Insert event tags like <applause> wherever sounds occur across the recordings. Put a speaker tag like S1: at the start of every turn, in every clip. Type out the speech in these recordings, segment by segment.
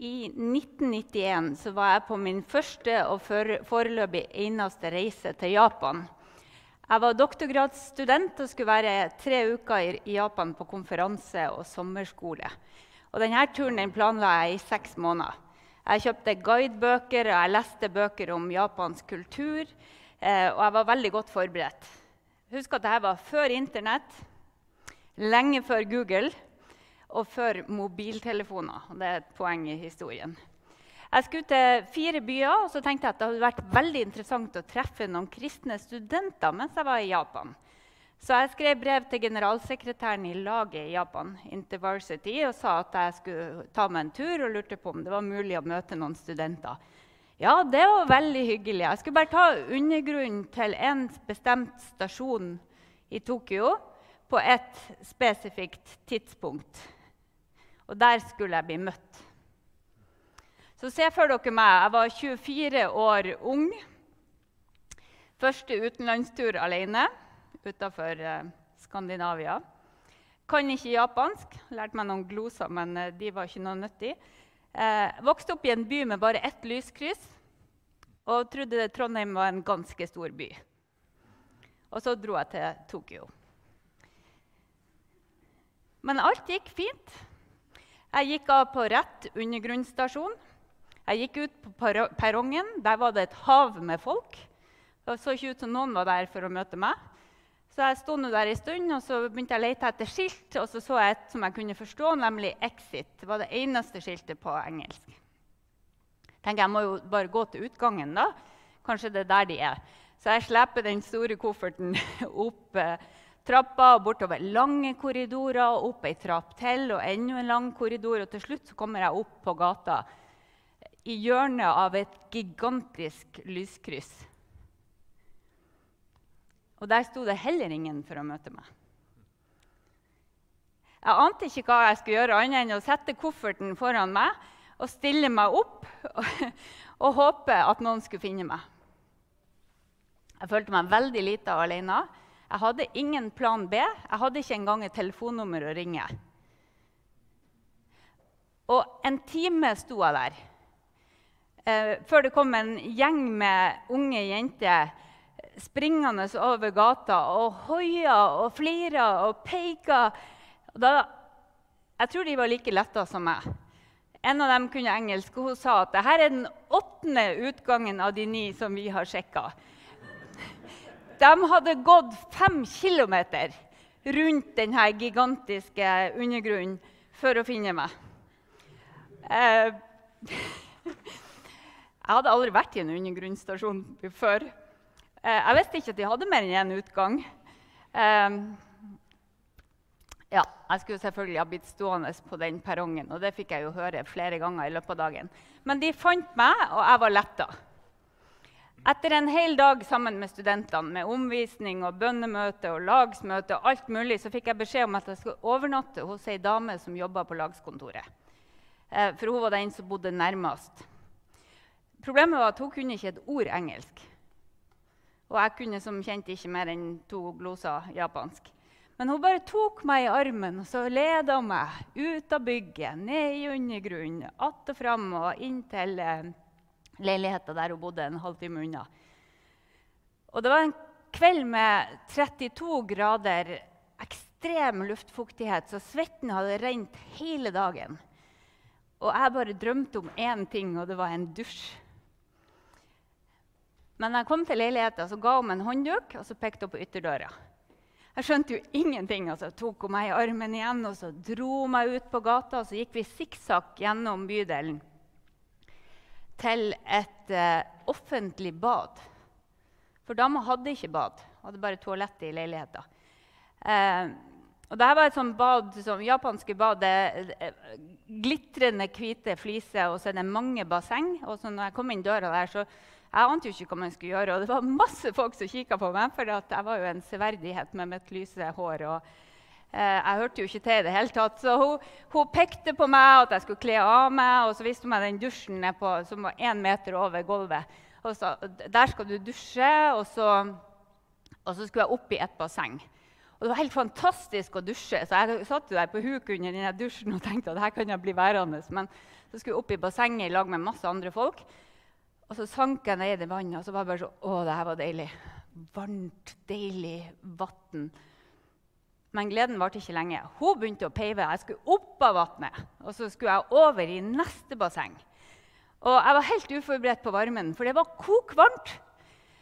S1: I 1991 så var jeg på min første og foreløpig eneste reise til Japan. Jeg var doktorgradsstudent og skulle være tre uker i Japan på konferanse og sommerskole. Og denne turen den planla jeg i seks måneder. Jeg kjøpte guidebøker og jeg leste bøker om japansk kultur. Eh, og jeg var veldig godt forberedt. Husk at dette var før Internett, lenge før Google og før mobiltelefoner. Det er et poeng i historien. Jeg skulle til fire byer, og så tenkte jeg at det hadde vært veldig interessant å treffe noen kristne studenter mens jeg var i Japan. Så jeg skrev brev til generalsekretæren i laget i Japan, Intervarsity, og sa at jeg skulle ta meg en tur og lurte på om det var mulig å møte noen studenter. Ja, det var veldig hyggelig. Jeg skulle bare ta undergrunnen til en bestemt stasjon i Tokyo på et spesifikt tidspunkt. Og der skulle jeg bli møtt. Så se for dere meg. Jeg var 24 år ung. Første utenlandstur alene utafor eh, Skandinavia. Kan ikke japansk. Lærte meg noen gloser, men eh, de var ikke noe nyttig. Eh, vokste opp i en by med bare ett lyskryss og trodde Trondheim var en ganske stor by. Og så dro jeg til Tokyo. Men alt gikk fint. Jeg gikk av på rett undergrunnsstasjon. Jeg gikk ut på perrongen. Der var det et hav med folk. Det så ikke ut som noen var der for å møte meg. Så jeg sto der en stund og så begynte jeg å lete etter skilt. Og så så jeg et som jeg kunne forstå, nemlig 'Exit'. Det var det eneste skiltet på engelsk. Tenker Jeg må jo bare gå til utgangen, da. Kanskje det er der de er. Så jeg sleper den store kofferten <laughs> opp eh, trappa og bortover lange korridorer og opp ei trapp til og enda en lang korridor. Og til slutt kommer jeg opp på gata i hjørnet av et gigantisk lyskryss. Og der sto det heller ingen for å møte meg. Jeg ante ikke hva jeg skulle gjøre, annet enn å sette kofferten foran meg og stille meg opp og, <laughs> og håpe at noen skulle finne meg. Jeg følte meg veldig lite og alene. Jeg hadde ingen plan B. Jeg hadde ikke engang et telefonnummer å ringe. Og en time sto jeg der eh, før det kom en gjeng med unge jenter springende over gata og hoia og flira og peika. Da, jeg tror de var like letta som meg. En av dem kunne engelsk, og hun sa at dette er den åttende utgangen av de ni som vi har sjekka. De hadde gått fem kilometer rundt denne gigantiske undergrunnen for å finne meg. Eh, <laughs> jeg hadde aldri vært i en undergrunnsstasjon før. Eh, jeg visste ikke at de hadde mer enn én utgang. Eh, ja, jeg skulle selvfølgelig ha blitt stående på den perrongen, og det fikk jeg jo høre flere ganger i løpet av dagen. Men de fant meg, og jeg var letta. Etter en hel dag sammen med studentene, med omvisning og bønnemøte og lagsmøte, og alt mulig, så fikk jeg beskjed om at jeg skulle overnatte hos ei dame som jobba på lagskontoret. Eh, for hun var den som bodde nærmest. Problemet var at hun kunne ikke et ord engelsk. Og jeg kunne som kjent ikke mer enn to gloser japansk. Men hun bare tok meg i armen og så leda meg ut av bygget, ned i undergrunnen, att og fram og inn til eh, leiligheta der hun bodde en halvtime unna. Og det var en kveld med 32 grader, ekstrem luftfuktighet, så svetten hadde rent hele dagen. Og jeg bare drømte om én ting, og det var en dusj. Men jeg kom til leiligheta, så ga hun meg en håndduk og så pekte hun på ytterdøra. Jeg skjønte jo ingenting. altså tok hun meg i armen igjen og så dro hun meg ut på gata. og Så gikk vi sikksakk gjennom bydelen til et uh, offentlig bad. For dama hadde ikke bad, hadde bare toalett i leiligheten. Uh, og dette var et sånt bad, som japanske bad. Er glitrende hvite fliser, og så er det mange basseng. Og så når jeg kom inn døra der, så jeg ante jo ikke hva man skulle gjøre. Og det var masse folk som kikka på meg, for jeg var jo en severdighet med mitt lyse hår. og Eh, jeg hørte jo ikke til i det hele tatt. Så hun, hun, pekte på meg at jeg skulle kle av meg, og så viste hun meg den dusjen på, som var én meter over gulvet. Og sa der skal du dusje, og så, og så skulle jeg opp i et basseng. Og det var helt fantastisk å dusje. Så jeg satt jo der på huk under denne dusjen og tenkte at her kan jeg bli værende. Men så skulle jeg opp i bassenget i lag med masse andre folk. Og så sank jeg ned i vannet, og så var det bare så Å, det her var deilig. Varmt, deilig vann. Men gleden varte ikke lenge. Hun begynte å peive. Jeg skulle opp av vannet, og så skulle jeg over i neste basseng. Og jeg var helt uforberedt på varmen, for det var kokvarmt.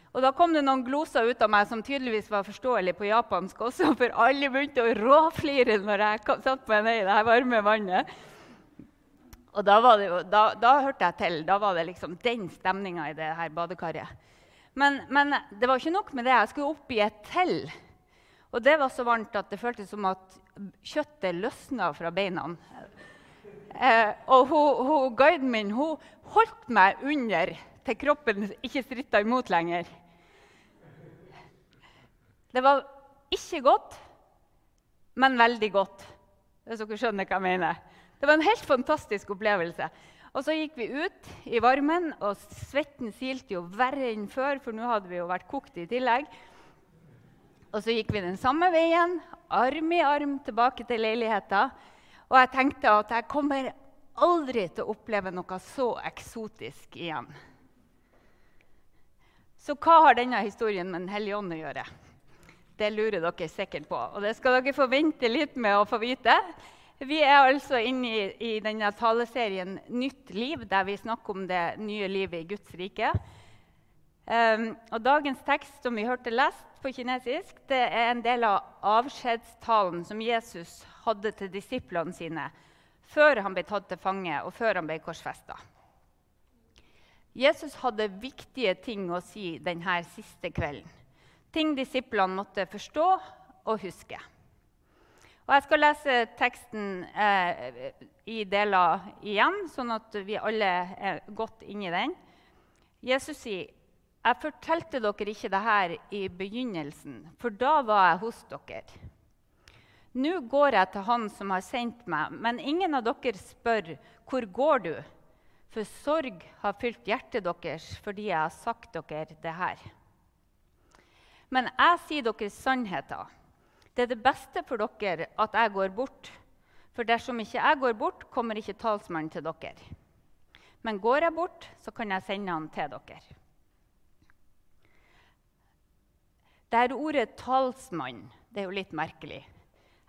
S1: Og da kom det noen gloser ut av meg som tydeligvis var forståelig på japansk også, for alle begynte å råflire når jeg satt meg ned i det varme vannet. Og da, det, da, da, hørte jeg til. Da var det liksom den stemninga i det her badekaret. Men, men, det var ikke nok med det. Jeg skulle opp i et til. Og det var så varmt at det føltes som at kjøttet løsna fra beina. Eh, og hun, hun, guiden min hun holdt meg under til kroppen ikke stritta imot lenger. Det var ikke godt, men veldig godt. Hvis dere skjønner hva jeg mener. Det var en helt fantastisk opplevelse. Og så gikk vi ut i varmen, og svetten silte jo verre enn før, for nå hadde vi jo vært kokt i tillegg. Og så gikk vi den samme veien, arm i arm tilbake til leiligheta. Og jeg tenkte at jeg kommer aldri til å oppleve noe så eksotisk igjen. Så hva har denne historien med Den hellige ånd å gjøre? Det lurer dere sikkert på, og det skal dere få vente litt med å få vite. Vi er altså inne i, i denne taleserien Nytt liv, der vi snakker om det nye livet i Guds rike. Um, og dagens tekst som vi hørte lest på kinesisk, det er en del av avskjedstalen som Jesus hadde til disiplene sine før han ble tatt til fange og før han ble korsfesta. Jesus hadde viktige ting å si denne siste kvelden. Ting disiplene måtte forstå og huske. Og jeg skal lese teksten eh, i deler igjen, sånn at vi alle er godt inni den. Jesus sier jeg fortalte dere ikke dette i begynnelsen, for da var jeg hos dere. Nå går jeg til Han som har sendt meg, men ingen av dere spør, hvor går du? For sorg har fylt hjertet deres fordi jeg har sagt dere det her. Men jeg sier dere sannheten. Det er det beste for dere at jeg går bort. For dersom ikke jeg går bort, kommer ikke talsmannen til dere. Men går jeg bort, så kan jeg sende han til dere. Dette ordet 'talsmann' det er jo litt merkelig.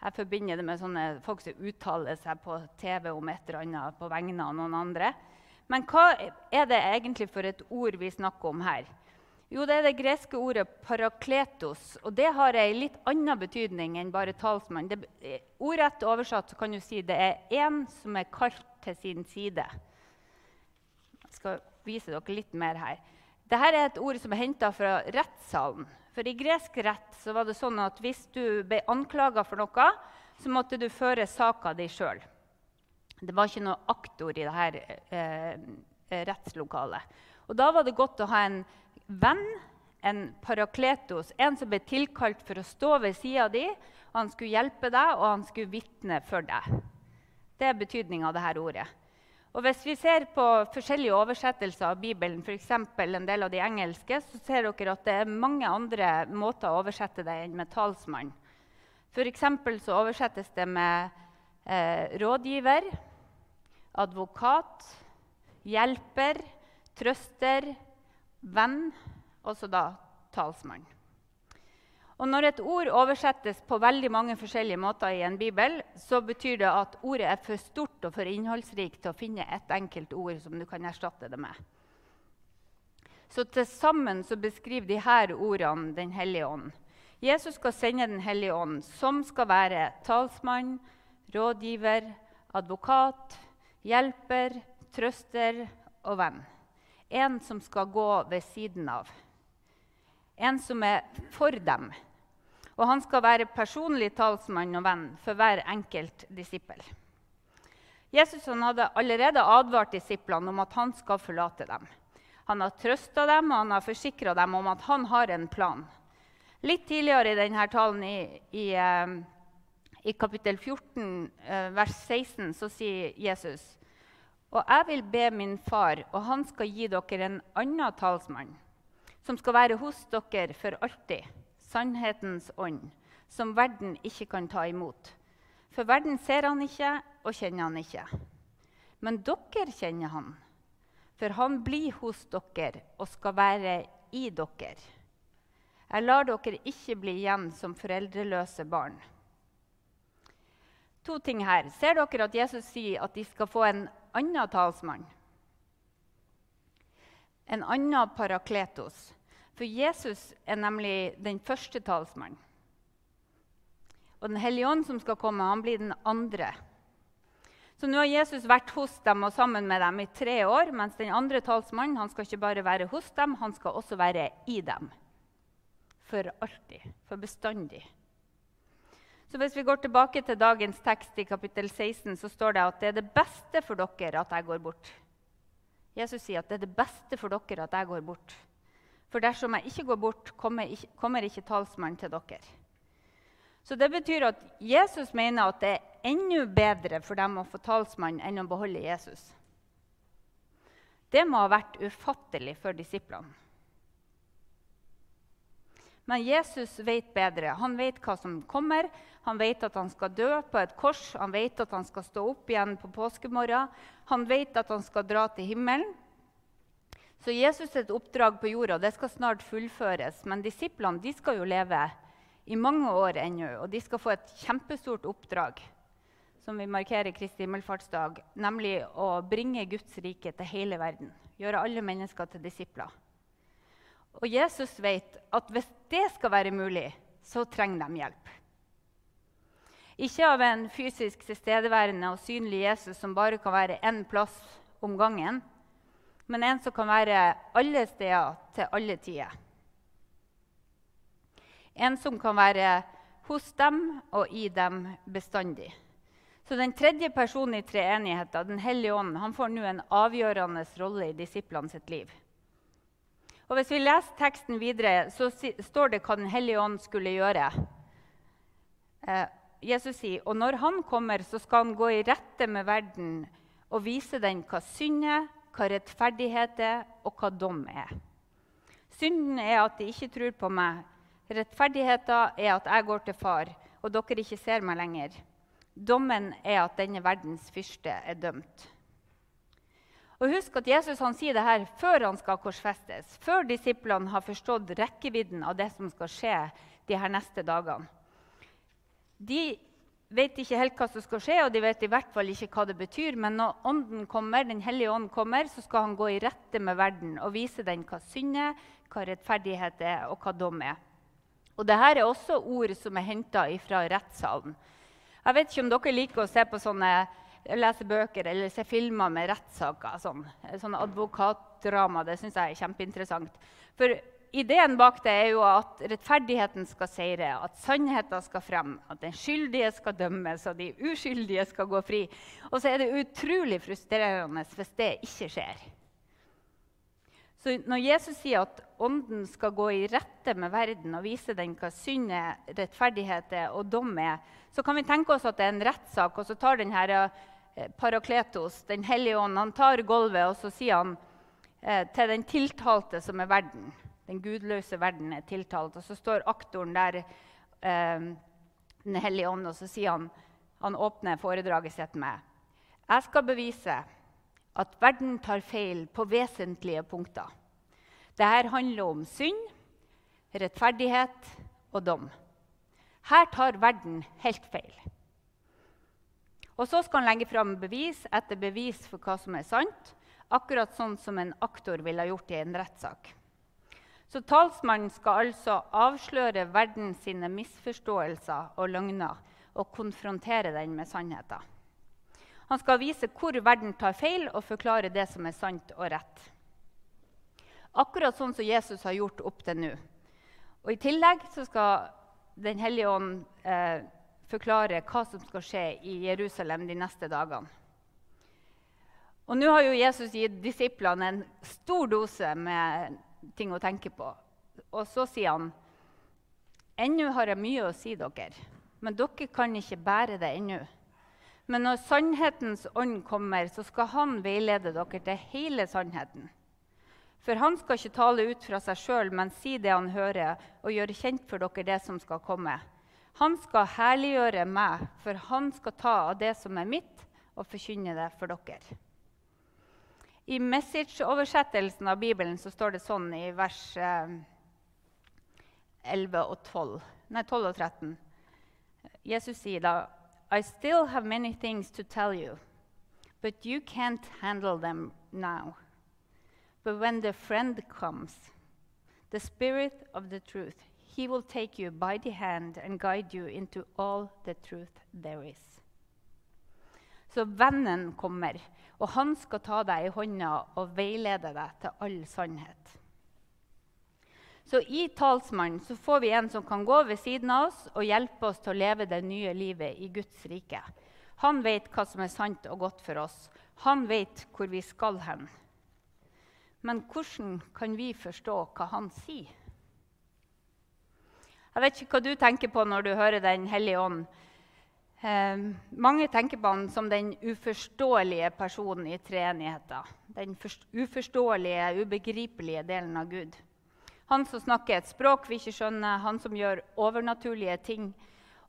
S1: Jeg forbinder det med sånne folk som uttaler seg på TV om et eller annet på vegne av noen andre. Men hva er det egentlig for et ord vi snakker om her? Jo, det er det greske ordet 'parakletos'. og Det har ei litt annen betydning enn bare talsmann. Det, ordrett oversatt kan du si det er én som er kalt til sin side. Jeg skal vise dere litt mer her. Dette er et ord som er henta fra rettssalen. For i gresk rett så var det sånn at hvis du ble anklaga for noe, så måtte du føre saka di sjøl. Det var ikke noe aktor i dette eh, rettslokalet. Og da var det godt å ha en venn, en parakletos, en som ble tilkalt for å stå ved sida di. Han skulle hjelpe deg, og han skulle vitne for deg. Det er betydninga av dette ordet. Og Hvis vi ser på forskjellige oversettelser av Bibelen, f.eks. en del av de engelske, så ser dere at det er mange andre måter å oversette det enn med talsmann. F.eks. så oversettes det med eh, rådgiver, advokat, hjelper, trøster, venn, og da talsmann. Og Når et ord oversettes på veldig mange forskjellige måter i en bibel, så betyr det at ordet er for stort og for innholdsrikt til å finne ett enkelt ord som du kan erstatte det med. Så til sammen så beskriver disse ordene Den hellige ånd. Jesus skal sende Den hellige ånd, som skal være talsmann, rådgiver, advokat, hjelper, trøster og venn. En som skal gå ved siden av. En som er for dem og han skal være personlig talsmann og venn for hver enkelt disippel. Jesus hadde allerede advart disiplene om at han skal forlate dem. Han har trøsta dem og han har forsikra dem om at han har en plan. Litt tidligere i denne talen, i, i, eh, i kapittel 14, eh, vers 16, så sier Jesus og jeg vil be min far, og han skal gi dere en annen talsmann, som skal være hos dere for alltid sannhetens ånd, som verden ikke kan ta imot. For verden ser han ikke og kjenner han ikke. Men dere kjenner han, for han blir hos dere og skal være i dere. Jeg lar dere ikke bli igjen som foreldreløse barn. To ting her. Ser dere at Jesus sier at de skal få en annen talsmann? En annen parakletos. For Jesus er nemlig den første talsmannen. Og Den hellige ånd som skal komme, han blir den andre. Så nå har Jesus vært hos dem og sammen med dem i tre år, mens den andre talsmannen han skal ikke bare være hos dem, han skal også være i dem. For alltid. For bestandig. Så Hvis vi går tilbake til dagens tekst i kapittel 16, så står det at det er det beste for dere at jeg går bort. Jesus sier at det er det beste for dere at jeg går bort. For dersom jeg ikke går bort, kommer ikke, kommer ikke talsmannen til dere. Så det betyr at Jesus mener at det er enda bedre for dem å få talsmann enn å beholde Jesus. Det må ha vært ufattelig for disiplene. Men Jesus vet bedre. Han vet hva som kommer. Han vet at han skal dø på et kors. Han vet at han skal stå opp igjen på påskemorgen. Han vet at han skal dra til himmelen. Så Jesus' et oppdrag på jorda det skal snart fullføres. Men disiplene de skal jo leve i mange år ennå, og de skal få et kjempestort oppdrag som vi markerer Kristi himmelfartsdag, nemlig å bringe Guds rike til hele verden. Gjøre alle mennesker til disipler. Og Jesus vet at hvis det skal være mulig, så trenger de hjelp. Ikke av en fysisk tilstedeværende og synlig Jesus som bare kan være én plass om gangen, men en som kan være alle steder til alle tider. En som kan være hos dem og i dem bestandig. Så Den tredje personen i treenigheten, Den hellige ånd, han får nå en avgjørende rolle i disiplene sitt liv. Og Hvis vi leser teksten videre, så står det hva Den hellige ånd skulle gjøre. Eh, Jesus sier, og når han kommer, så skal han gå i rette med verden og vise den hva synd er, hva rettferdighet er, og hva dom er. Synden er at de ikke tror på meg. Rettferdigheten er at jeg går til far, og dere ikke ser meg lenger. Dommen er at denne verdens fyrste er dømt. Og Husk at Jesus han sier det her før han skal korsfestes, før disiplene har forstått rekkevidden av det som skal skje de her neste dagene. De vet ikke helt hva som skal skje, og de vet i hvert fall ikke hva det betyr. Men når Ånden kommer, Den hellige ånd kommer, så skal han gå i rette med verden og vise den hva synd er, hva rettferdighet er, og hva dom er. Og Dette er også ord som er henta fra rettssalen. Jeg vet ikke om dere liker å se på sånne, lese bøker eller se filmer med rettssaker. Sånn, sånn advokatdrama. Det syns jeg er kjempeinteressant. For ideen bak det er jo at rettferdigheten skal seire, at sannheten skal frem, at den skyldige skal dømmes, og de uskyldige skal gå fri. Og så er det utrolig frustrerende hvis det ikke skjer. Så når Jesus sier at Ånden skal gå i rette med verden og vise den hva synd er, rettferdighet er og dom er, så kan vi tenke oss at det er en rettssak, og så tar den her eh, Parakletos, Den hellige ånd, han tar gulvet, og så sier han eh, til den tiltalte som er verden den gudløse verden er tiltalt. Og så står aktoren der, eh, Den hellige ånd, og så sier han Han åpner foredraget sitt med Jeg skal bevise at verden tar feil på vesentlige punkter. Dette handler om synd, rettferdighet og dom. Her tar verden helt feil. Og Så skal han legge fram bevis etter bevis for hva som er sant, akkurat sånn som en aktor ville gjort i en rettssak. Så talsmannen skal altså avsløre verden sine misforståelser og løgner og konfrontere den med sannheten. Han skal vise hvor verden tar feil, og forklare det som er sant og rett. Akkurat sånn som Jesus har gjort opp til nå. Og I tillegg skal Den hellige ånd eh, forklare hva som skal skje i Jerusalem de neste dagene. Og Nå har jo Jesus gitt disiplene en stor dose med ting å tenke på. Og så sier han Ennå har jeg mye å si dere, men dere kan ikke bære det ennå. Men når sannhetens ånd kommer, så skal han veilede dere til hele sannheten. For han skal ikke tale ut fra seg sjøl, men si det han hører, og gjøre kjent for dere det som skal komme. Han skal herliggjøre meg, for han skal ta av det som er mitt, og forkynne det for dere. I Message-oversettelsen av Bibelen så står det sånn i vers eh, 11 og 12, nei, 12 og 13. Jesus sier da I still have many things to tell you, but you can't handle them now. But when the friend comes, the Spirit of the truth, he will take you by the hand and guide you into all the truth there is. Så vennen kommer, og han skal ta deg i hånda og veilede deg til all sannhet. Så I talsmannen så får vi en som kan gå ved siden av oss og hjelpe oss til å leve det nye livet i Guds rike. Han vet hva som er sant og godt for oss. Han vet hvor vi skal hen. Men hvordan kan vi forstå hva han sier? Jeg vet ikke hva du tenker på når du hører Den hellige ånd. Eh, mange tenker på han som den uforståelige personen i treenigheten. Den uforståelige, ubegripelige delen av Gud. Han som snakker et språk vi ikke skjønner, han som gjør overnaturlige ting.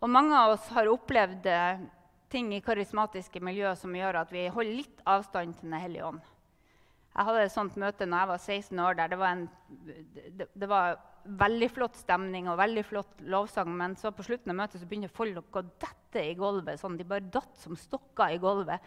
S1: Og mange av oss har opplevd eh, ting i karismatiske miljø som gjør at vi holder litt avstand til Den hellige ånd. Jeg hadde et sånt møte når jeg var 16 år. der det var, en, det, det var veldig flott stemning og veldig flott lovsang. Men så på slutten av møtet så begynner folk å dette i gulvet. sånn, De bare datt som stokker i gulvet.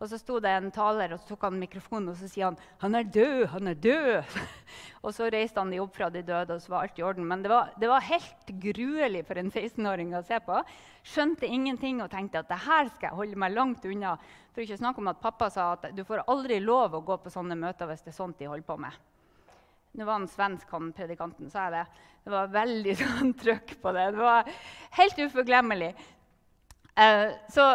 S1: Og så sto det en taler og så tok han mikrofonen og så sier han, 'Han er død! Han er død!' <laughs> og så reiste han de opp fra de døde, og så var alt i orden. Men det var, det var helt gruelig for en 16-åring å se på. Skjønte ingenting og tenkte at det her skal jeg holde meg langt unna. For ikke snakke om at pappa sa at du får aldri lov å gå på sånne møter hvis det er sånt de holder på med. Nå var han svensk, han predikanten, sa jeg det. Det var veldig <laughs> sånn trøkk på det. Det var helt uforglemmelig. Eh, så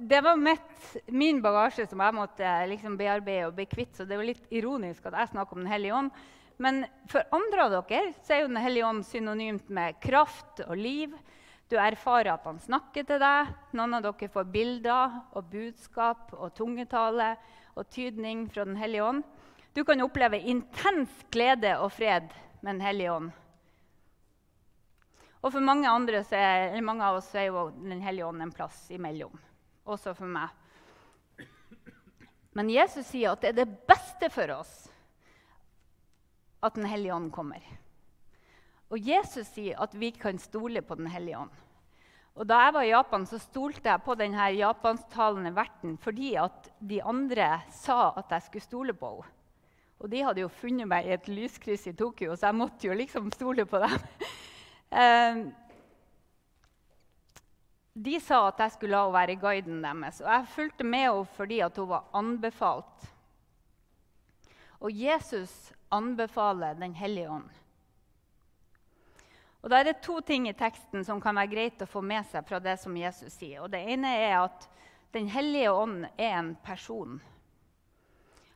S1: det var mitt, min bagasje som jeg måtte liksom bearbeide og bli kvitt. Så det er litt ironisk at jeg snakker om Den hellige ånd. Men for andre av dere så er jo Den hellige ånd synonymt med kraft og liv. Du erfarer at han snakker til deg. Noen av dere får bilder og budskap og tungetale og tydning fra Den hellige ånd. Du kan oppleve intens glede og fred med Den hellige ånd. Og for mange, andre er, mange av oss er jo Den hellige ånd en plass imellom. Også for meg. Men Jesus sier at det er det beste for oss at Den hellige ånd kommer. Og Jesus sier at vi kan stole på Den hellige ånd. Og Da jeg var i Japan, så stolte jeg på denne japansktalende verten fordi at de andre sa at jeg skulle stole på henne. Og de hadde jo funnet meg i et lyskryss i Tokyo, så jeg måtte jo liksom stole på dem. <laughs> eh, de sa at jeg skulle la henne være guiden deres, og jeg fulgte med henne fordi hun var anbefalt. Og Jesus anbefaler Den hellige ånd. Og Da er det to ting i teksten som kan være greit å få med seg fra det som Jesus sier. Og Det ene er at Den hellige ånd er en person.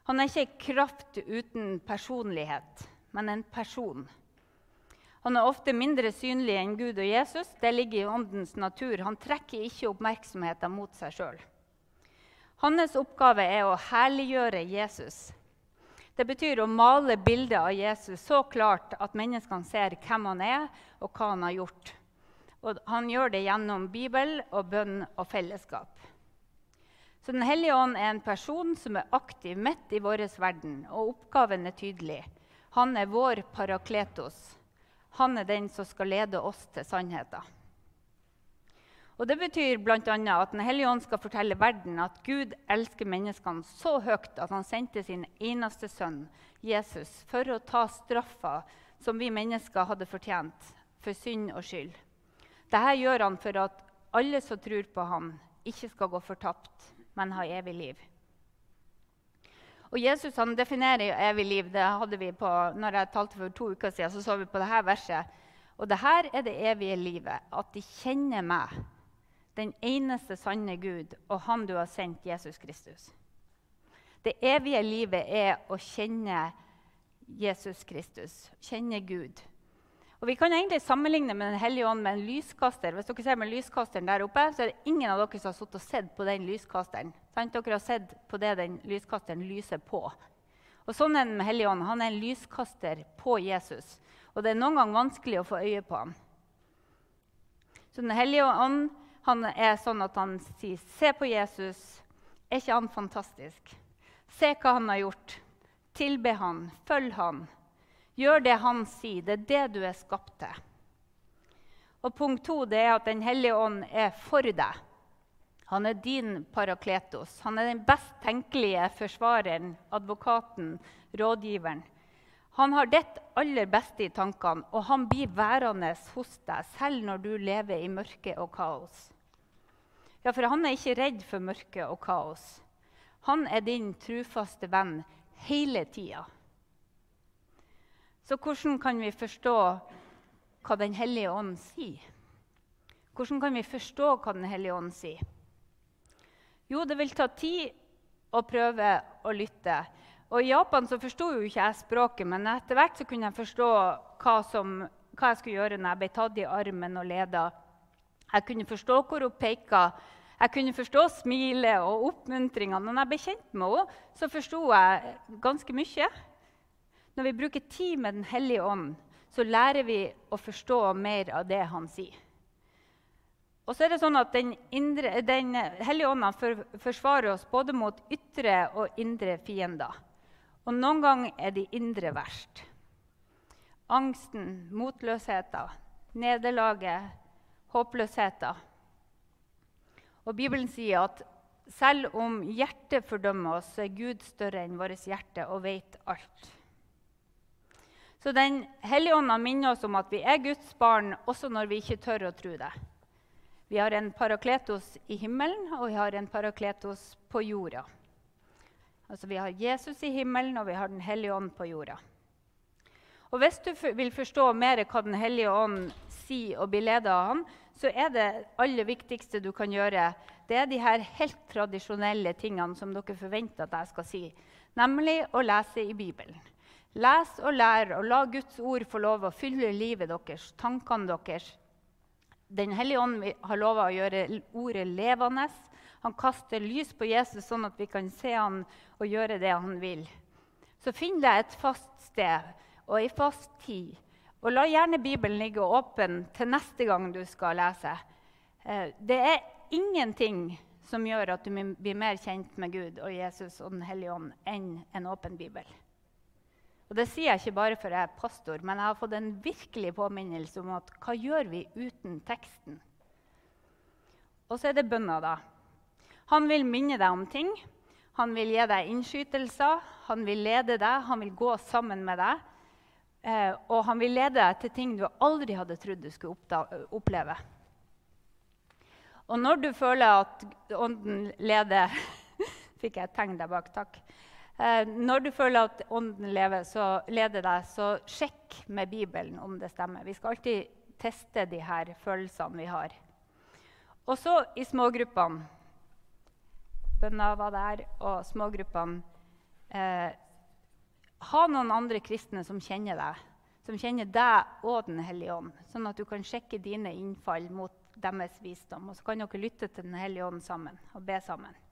S1: Han er ikke kraft uten personlighet, men en person. Han er ofte mindre synlig enn Gud og Jesus. Det ligger i åndens natur. Han trekker ikke oppmerksomheten mot seg sjøl. Hans oppgave er å herliggjøre Jesus. Det betyr å male bildet av Jesus så klart at menneskene ser hvem han er, og hva han har gjort. Og han gjør det gjennom Bibel og bønn og fellesskap. Så Den hellige ånd er en person som er aktiv midt i vår verden, og oppgaven er tydelig. Han er vår parakletos. Han er den som skal lede oss til sannheten. Og Det betyr bl.a. at Den hellige ånd skal fortelle verden at Gud elsker menneskene så høyt at han sendte sin eneste sønn, Jesus, for å ta straffa som vi mennesker hadde fortjent for synd og skyld. Dette gjør han for at alle som tror på ham, ikke skal gå fortapt, men ha evig liv. Og Jesus han definerer evig liv. Det hadde vi på, når jeg talte for to uker siden. så så vi på dette verset. Og det her er det evige livet. At de kjenner meg, den eneste sanne Gud, og Han du har sendt, Jesus Kristus. Det evige livet er å kjenne Jesus Kristus, kjenne Gud. Og Vi kan egentlig sammenligne med Den hellige ånd med en lyskaster. Hvis dere ser med lyskasteren der oppe, så er det ingen av dere som har sett og sett på den lyskasteren. Sant? Dere har sett på det den lyskasteren lyser på. Og Sånn er den Hellige ånd. Han er en lyskaster på Jesus. Og det er noen ganger vanskelig å få øye på ham. Så Den hellige ånd han er sånn at han sier, 'Se på Jesus. Er ikke han fantastisk?' Se hva han har gjort. Tilbe han. Følg han. Gjør det han sier. Det er det du er skapt til. Og punkt to det er at Den hellige ånd er for deg. Han er din parakletos. Han er den best tenkelige forsvareren, advokaten, rådgiveren. Han har ditt aller beste i tankene, og han blir værende hos deg selv når du lever i mørke og kaos. Ja, for han er ikke redd for mørke og kaos. Han er din trufaste venn hele tida. Så hvordan kan vi forstå hva Den hellige ånd sier? Hvordan kan vi forstå hva Den hellige ånd sier? Jo, det vil ta tid å prøve å lytte. Og I Japan så forsto jo ikke jeg språket, men etter hvert så kunne jeg forstå hva, som, hva jeg skulle gjøre når jeg ble tatt i armen og leda. Jeg kunne forstå hvor hun peka. Jeg kunne forstå smilet og oppmuntringa. Når jeg ble kjent med henne, så forsto jeg ganske mye. Når vi bruker tid med Den hellige ånd, så lærer vi å forstå mer av det han sier. Og så er det sånn at Den, indre, den hellige ånd forsvarer oss både mot ytre og indre fiender. Og noen ganger er de indre verst. Angsten, motløsheten, nederlaget, håpløsheten. Og Bibelen sier at selv om hjertet fordømmer oss, så er Gud større enn vårt hjerte og vet alt. Så Den hellige ånda minner oss om at vi er Guds barn også når vi ikke tør å tro det. Vi har en parakletos i himmelen, og vi har en parakletos på jorda. Altså Vi har Jesus i himmelen, og vi har Den hellige ånd på jorda. Og Hvis du vil forstå mer hva Den hellige ånd sier og blir ledet av ham, så er det aller viktigste du kan gjøre, det er de her helt tradisjonelle tingene som dere forventer at jeg skal si, nemlig å lese i Bibelen. Les og lær, og la Guds ord få lov å fylle livet deres, tankene deres. Den hellige ånd har lova å gjøre ordet levende han kaster lys på Jesus, sånn at vi kan se han og gjøre det han vil. Så finn deg et fast sted og ei fast tid. Og la gjerne Bibelen ligge åpen til neste gang du skal lese. Eh, det er ingenting som gjør at du blir mer kjent med Gud og Jesus og Den hellige ånd enn en åpen bibel. Og Det sier jeg ikke bare for jeg er pastor, men jeg har fått en virkelig påminnelse om at hva gjør vi uten teksten? Og så er det bønna, da. Han vil minne deg om ting. Han vil gi deg innskytelser, han vil lede deg, han vil gå sammen med deg. Eh, og han vil lede deg til ting du aldri hadde trodd du skulle oppleve. Og når du føler at Ånden leder <laughs> Fikk jeg et tegn der bak? Takk. Eh, når du føler at Ånden lever, så leder deg, så sjekk med Bibelen om det stemmer. Vi skal alltid teste de her følelsene vi har. Og så i smågruppene bønna var der, og smågruppene. Eh, ha noen andre kristne som kjenner deg, som kjenner deg og Den hellige ånd, sånn at du kan sjekke dine innfall mot deres visdom. Og så kan dere lytte til Den hellige ånd sammen og be sammen.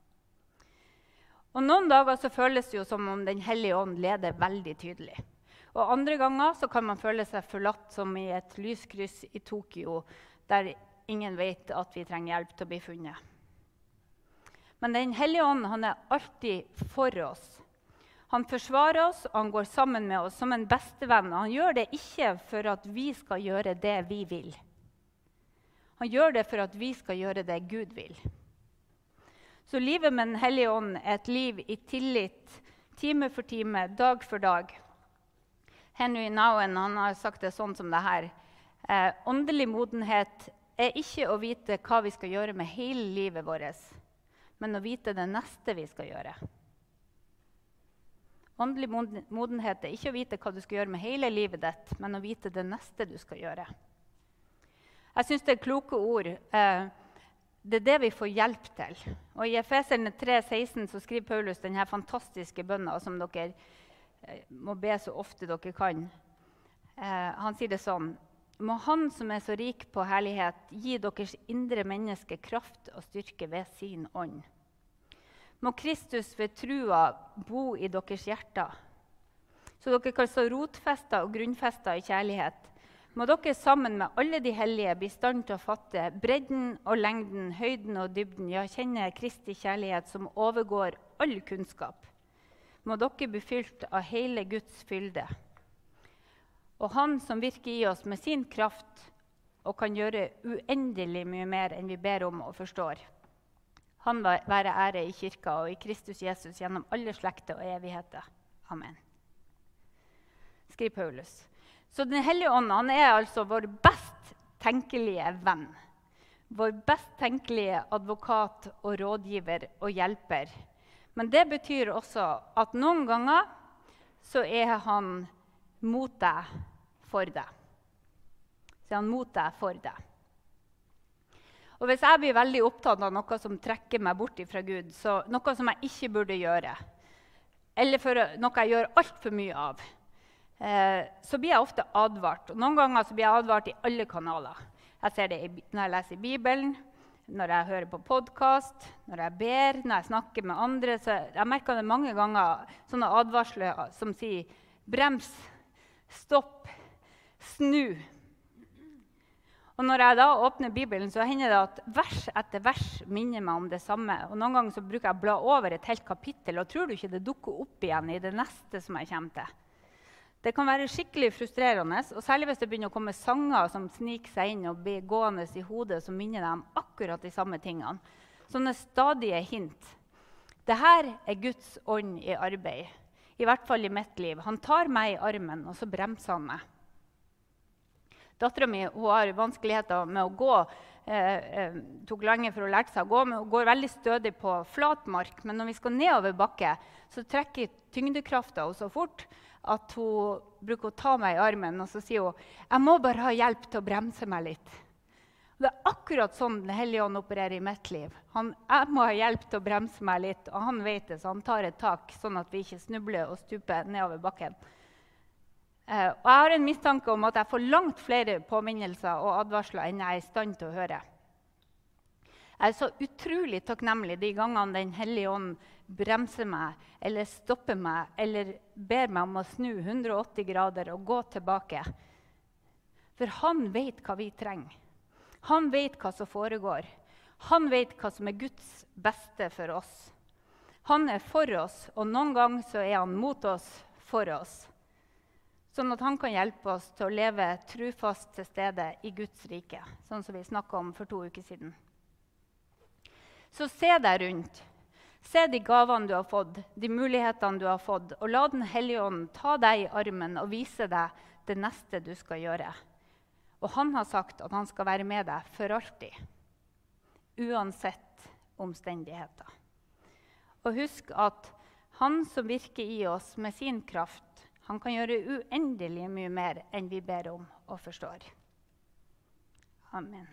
S1: Og Noen dager så føles det jo som om Den hellige ånd leder veldig tydelig. Og Andre ganger så kan man føle seg forlatt som i et lyskryss i Tokyo, der ingen vet at vi trenger hjelp til å bli funnet. Men Den hellige ånd han er alltid for oss. Han forsvarer oss, han går sammen med oss som en bestevenn. Han gjør det ikke for at vi skal gjøre det vi vil. Han gjør det for at vi skal gjøre det Gud vil. Så livet med Den hellige ånd er et liv i tillit, time for time, dag for dag. Henry Nowen har sagt det sånn som det her. Eh, åndelig modenhet er ikke å vite hva vi skal gjøre med hele livet vårt men å vite det neste vi skal gjøre. Åndelig modenhet er ikke å vite hva du skal gjøre med hele livet ditt, men å vite det neste du skal gjøre. Jeg syns det er kloke ord. Eh, det er det vi får hjelp til. Og I Efeserne 3,16 skriver Paulus denne fantastiske bønna som dere eh, må be så ofte dere kan. Eh, han sier det sånn må Han som er så rik på herlighet, gi deres indre menneske kraft og styrke ved sin ånd. Må Kristus ved trua bo i deres hjerter, så dere kan stå rotfesta og grunnfesta i kjærlighet. Må dere sammen med alle de hellige bli i stand til å fatte bredden og lengden, høyden og dybden, ja, kjenne Kristi kjærlighet som overgår all kunnskap. Må dere bli fylt av hele Guds fylde. Og Han som virker i oss med sin kraft og kan gjøre uendelig mye mer enn vi ber om og forstår. Han være ære i kirka og i Kristus Jesus gjennom alle slekter og evigheter. Amen. Skriv Paulus. Så Den hellige ånd han er altså vår best tenkelige venn. Vår best tenkelige advokat og rådgiver og hjelper. Men det betyr også at noen ganger så er han mot deg for deg. Så er han mot deg for deg. Og Hvis jeg blir veldig opptatt av noe som trekker meg bort fra Gud, så noe som jeg ikke burde gjøre, eller noe jeg gjør altfor mye av, eh, så blir jeg ofte advart. Og noen ganger blir jeg advart i alle kanaler. Jeg ser det når jeg leser Bibelen, når jeg hører på podkast, når jeg ber, når jeg snakker med andre. Så jeg merker det mange ganger sånne advarsler som sier 'brems', 'stopp', 'snu'. Og når jeg da åpner Bibelen, så hender det at vers etter vers minner meg om det samme. Og Noen ganger så bruker jeg å bla over et helt kapittel, og tror du ikke det dukker opp igjen i det neste som jeg kommer til. Det kan være skikkelig frustrerende, og særlig hvis det begynner å komme sanger som sniker seg inn og blir gående i hodet, som minner deg om akkurat de samme tingene. Sånne stadige hint. Dette er Guds ånd i arbeid, i hvert fall i mitt liv. Han tar meg i armen, og så bremser han meg. Dattera mi har vanskeligheter med å gå. Eh, eh, tok lenge for å lære seg å gå, men hun går veldig stødig på flat mark. Men når vi skal nedover bakke, så trekker tyngdekrafta henne så fort at hun bruker å ta meg i armen og så sier hun, jeg må bare ha hjelp til å bremse meg litt. Det er akkurat sånn Den hellige ånd opererer i mitt liv. Han, jeg må ha hjelp til å bremse meg litt, og han vet det, så han tar et tak, sånn at vi ikke snubler og stuper nedover bakken. Eh, og jeg har en mistanke om at jeg får langt flere påminnelser og advarsler enn jeg er i stand til å høre. Jeg er så utrolig takknemlig de gangene Den hellige ånd bremser meg eller stopper meg eller ber meg om å snu 180 grader og gå tilbake. For han vet hva vi trenger. Han vet hva som foregår. Han vet hva som er Guds beste for oss. Han er for oss, og noen ganger er han mot oss for oss sånn at han kan hjelpe oss til å leve trufast til stede i Guds rike, sånn som vi snakka om for to uker siden. Så se deg rundt. Se de gavene du har fått, de mulighetene du har fått, og la Den hellige ånd ta deg i armen og vise deg det neste du skal gjøre. Og han har sagt at han skal være med deg for alltid, uansett omstendigheter. Og husk at han som virker i oss med sin kraft, han kan gjøre uendelig mye mer enn vi ber om og forstår. Amen.